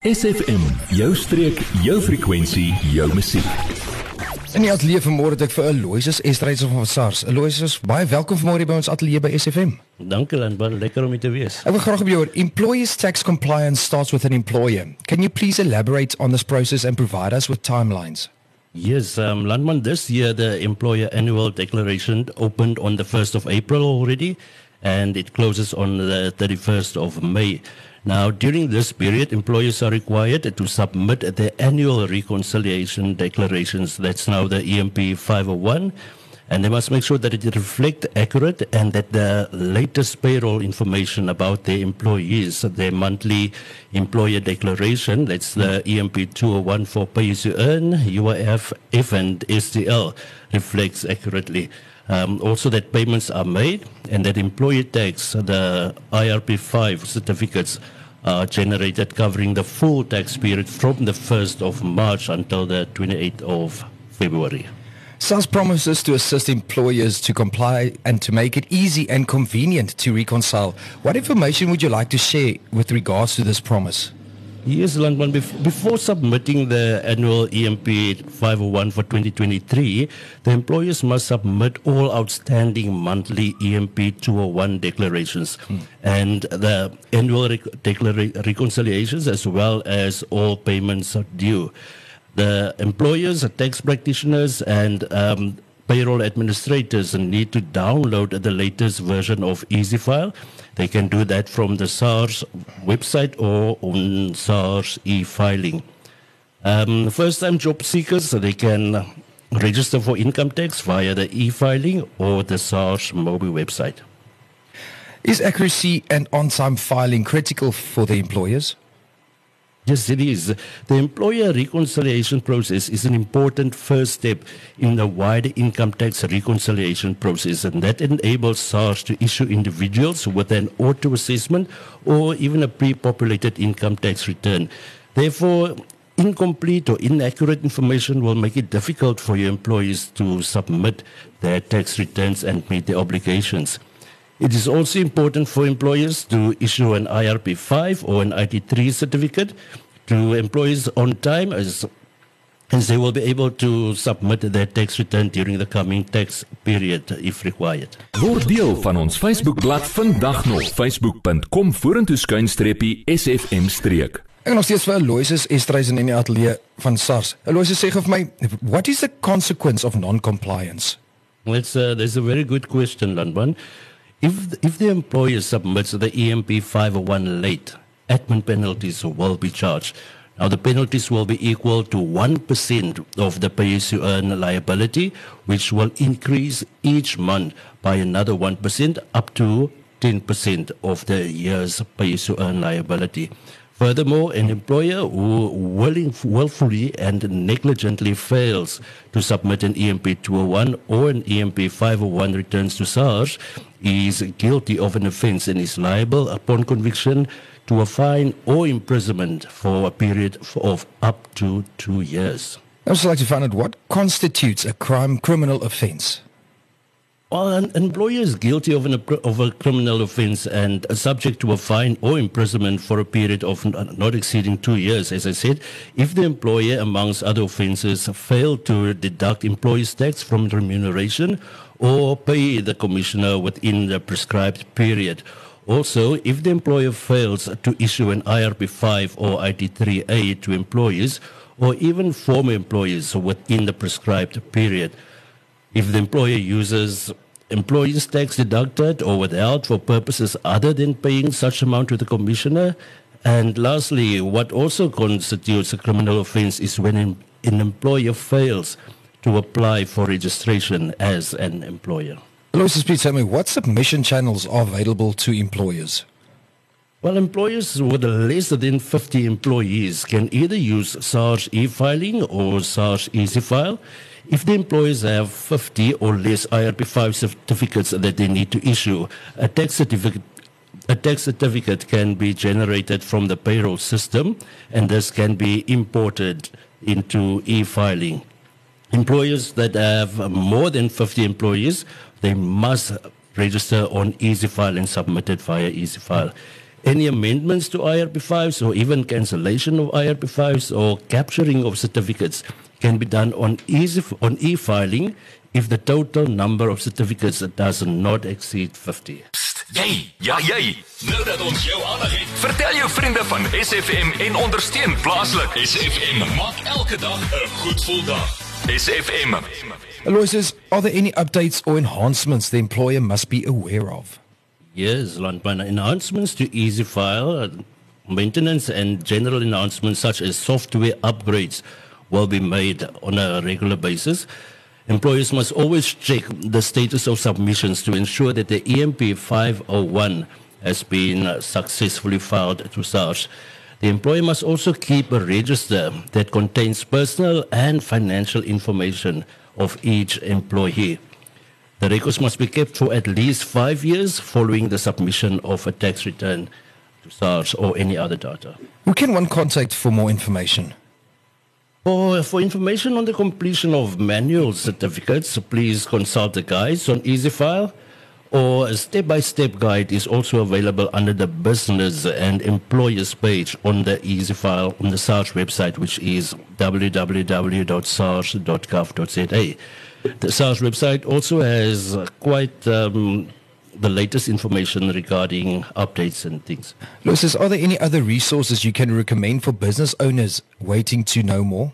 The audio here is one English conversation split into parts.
SFM, jou streek, jou frekwensie, jou musiek. In die ateljee vanmôre het ek vir Aloysius Estreys van SARS. Aloysius, baie welkom vanmôre by ons ateljee by SFM. Dankie dan, baie lekker om hier te wees. Ek wil graag op jou employees tax compliance starts with an employer. Can you please elaborate on this process and provide us with timelines? Yes, um, Landman, this year the employer annual declaration opened on the 1st of April already and it closes on the 31st of May. Now, during this period, employers are required to submit their annual reconciliation declarations. That's now the EMP 501. And they must make sure that it reflects accurate and that the latest payroll information about their employees, their monthly employer declaration, that's the EMP 201 for pay as you earn, UIF, F and SDL, reflects accurately. Um, also that payments are made and that employer tax, the IRP5 certificates are generated covering the full tax period from the 1st of March until the 28th of February. SARS promises to assist employers to comply and to make it easy and convenient to reconcile. What information would you like to share with regards to this promise? Yes, Landman, before submitting the annual EMP 501 for 2023, the employers must submit all outstanding monthly EMP 201 declarations hmm. and the annual rec- declara- reconciliations as well as all payments are due. The employers, tax practitioners, and um, payroll administrators need to download the latest version of EasyFile. They can do that from the SARS website or on SARS e-filing. Um, first-time job seekers, so they can register for income tax via the e-filing or the SARS mobile website. Is accuracy and on-time filing critical for the employers? Yes, it is. The employer reconciliation process is an important first step in the wider income tax reconciliation process, and that enables SARS to issue individuals with an auto assessment or even a pre populated income tax return. Therefore, incomplete or inaccurate information will make it difficult for your employees to submit their tax returns and meet their obligations. It is also important for employers to issue an IRP 5 or an IT3 certificate to employees on time as and they will be able to submit their tax return during the coming tax period if required. Word deel van ons Facebookblad vandag nog facebook.com vorentoe skuinstreepie sfm streek. En ons steeds vir Aloysius Estreys in die ateljee van SARS. Aloysius sê vir my, what is the consequence of non-compliance? Well, it's a, there's a very good question, Landman. If if the employer submits the EMP 501 late, admin penalties will be charged. Now the penalties will be equal to 1% of the pay as you earn liability, which will increase each month by another 1% up to 10% of the year's pay as you earn liability. Furthermore, an employer who willing, willfully and negligently fails to submit an EMP 201 or an EMP 501 returns to SARS is guilty of an offense and is liable upon conviction to a fine or imprisonment for a period of up to two years. I would also like to find out what constitutes a crime criminal offense. Well, an employer is guilty of, an, of a criminal offense and subject to a fine or imprisonment for a period of not exceeding two years, as I said, if the employer, amongst other offenses, failed to deduct employee's tax from remuneration or pay the commissioner within the prescribed period. Also, if the employer fails to issue an IRP5 or IT3A to employees or even former employees within the prescribed period, if the employer uses employees tax deducted or withheld for purposes other than paying such amount to the commissioner. And lastly, what also constitutes a criminal offense is when an, an employer fails to apply for registration as an employer. Aloysius, please tell me what submission channels are available to employers? Well, employers with less than 50 employees can either use SARS e-filing or SARS EasyFile. If the employers have 50 or less IRP5 certificates that they need to issue, a tax certificate a tax certificate can be generated from the payroll system and this can be imported into e-filing. Employers that have more than 50 employees, they must register on EasyFile and submit it via EasyFile. Any amendments to IRP5s or even cancellation of IRP5s or capturing of certificates can be done on, easy, on e-filing if the total number of certificates does not exceed 50. Jy, ja jy. Nou dat ons jou aandag het, vertel jou vriende van SFM en ondersteun plaaslik. SFM maak elke dag 'n goed gevoel dag. SFM. Aloysius, are there any updates or enhancements the employer must be aware of? Yes, Landbana enhancements to EasyFile, uh, maintenance and general enhancements such as software upgrades will be made on a regular basis. Employers must always check the status of submissions to ensure that the EMP 501 has been successfully filed to SARS. The employer must also keep a register that contains personal and financial information of each employee. The records must be kept for at least five years following the submission of a tax return to SARS or any other data. Who can one contact for more information? For, for information on the completion of manual certificates, please consult the guides on EasyFile or a step-by-step guide is also available under the business and employers page on the EasyFile on the SARS website, which is www.sars.gov.za. The SARS website also has quite um, the latest information regarding updates and things. Aloysius, are there any other resources you can recommend for business owners waiting to know more?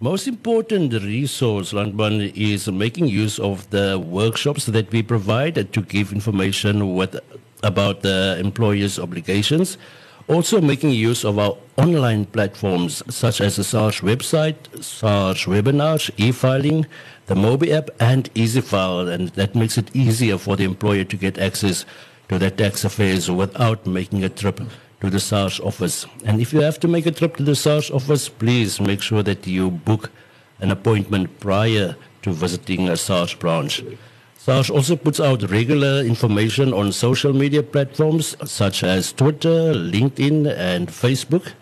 Most important resource, Landman, is making use of the workshops that we provide to give information with, about the employer's obligations. Also making use of our online platforms such as the SARS website, SARS webinars, e-filing, the Mobi app and EasyFile and that makes it easier for the employer to get access to their tax affairs without making a trip to the SARS office. And if you have to make a trip to the SARS office, please make sure that you book an appointment prior to visiting a SARS branch. SARS also puts out regular information on social media platforms such as Twitter, LinkedIn, and Facebook.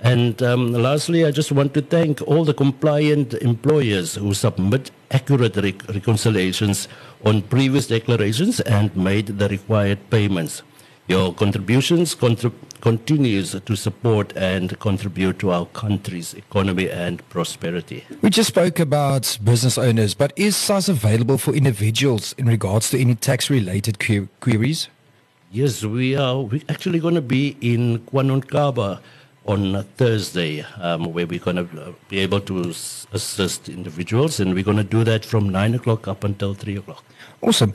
And um, lastly, I just want to thank all the compliant employers who submit accurate rec- reconciliations on previous declarations and made the required payments. Your contributions contrib- continues to support and contribute to our country's economy and prosperity. We just spoke about business owners, but is SARS available for individuals in regards to any tax-related que- queries? Yes, we are. We're actually going to be in KwaNonqaba on Thursday, um, where we're going to be able to assist individuals, and we're going to do that from 9 o'clock up until 3 o'clock. Awesome.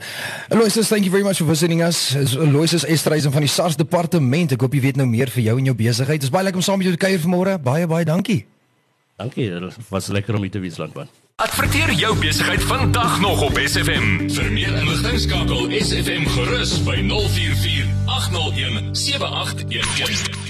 Aloysius, thank you very much for visiting us. Is Aloysius Estreisen van die SARS departement. Ek hoop jy weet nou meer vir jou en jou besigheid. Dit is baie lekker om saam met jou te kuier vanmôre. Baie baie dankie. Dankie, dit was lekker om hier te wees, Landman. Adverteer jou besigheid vandag nog op SFM. Vir meer inligting skakel SFM gerus by 044 801 7811.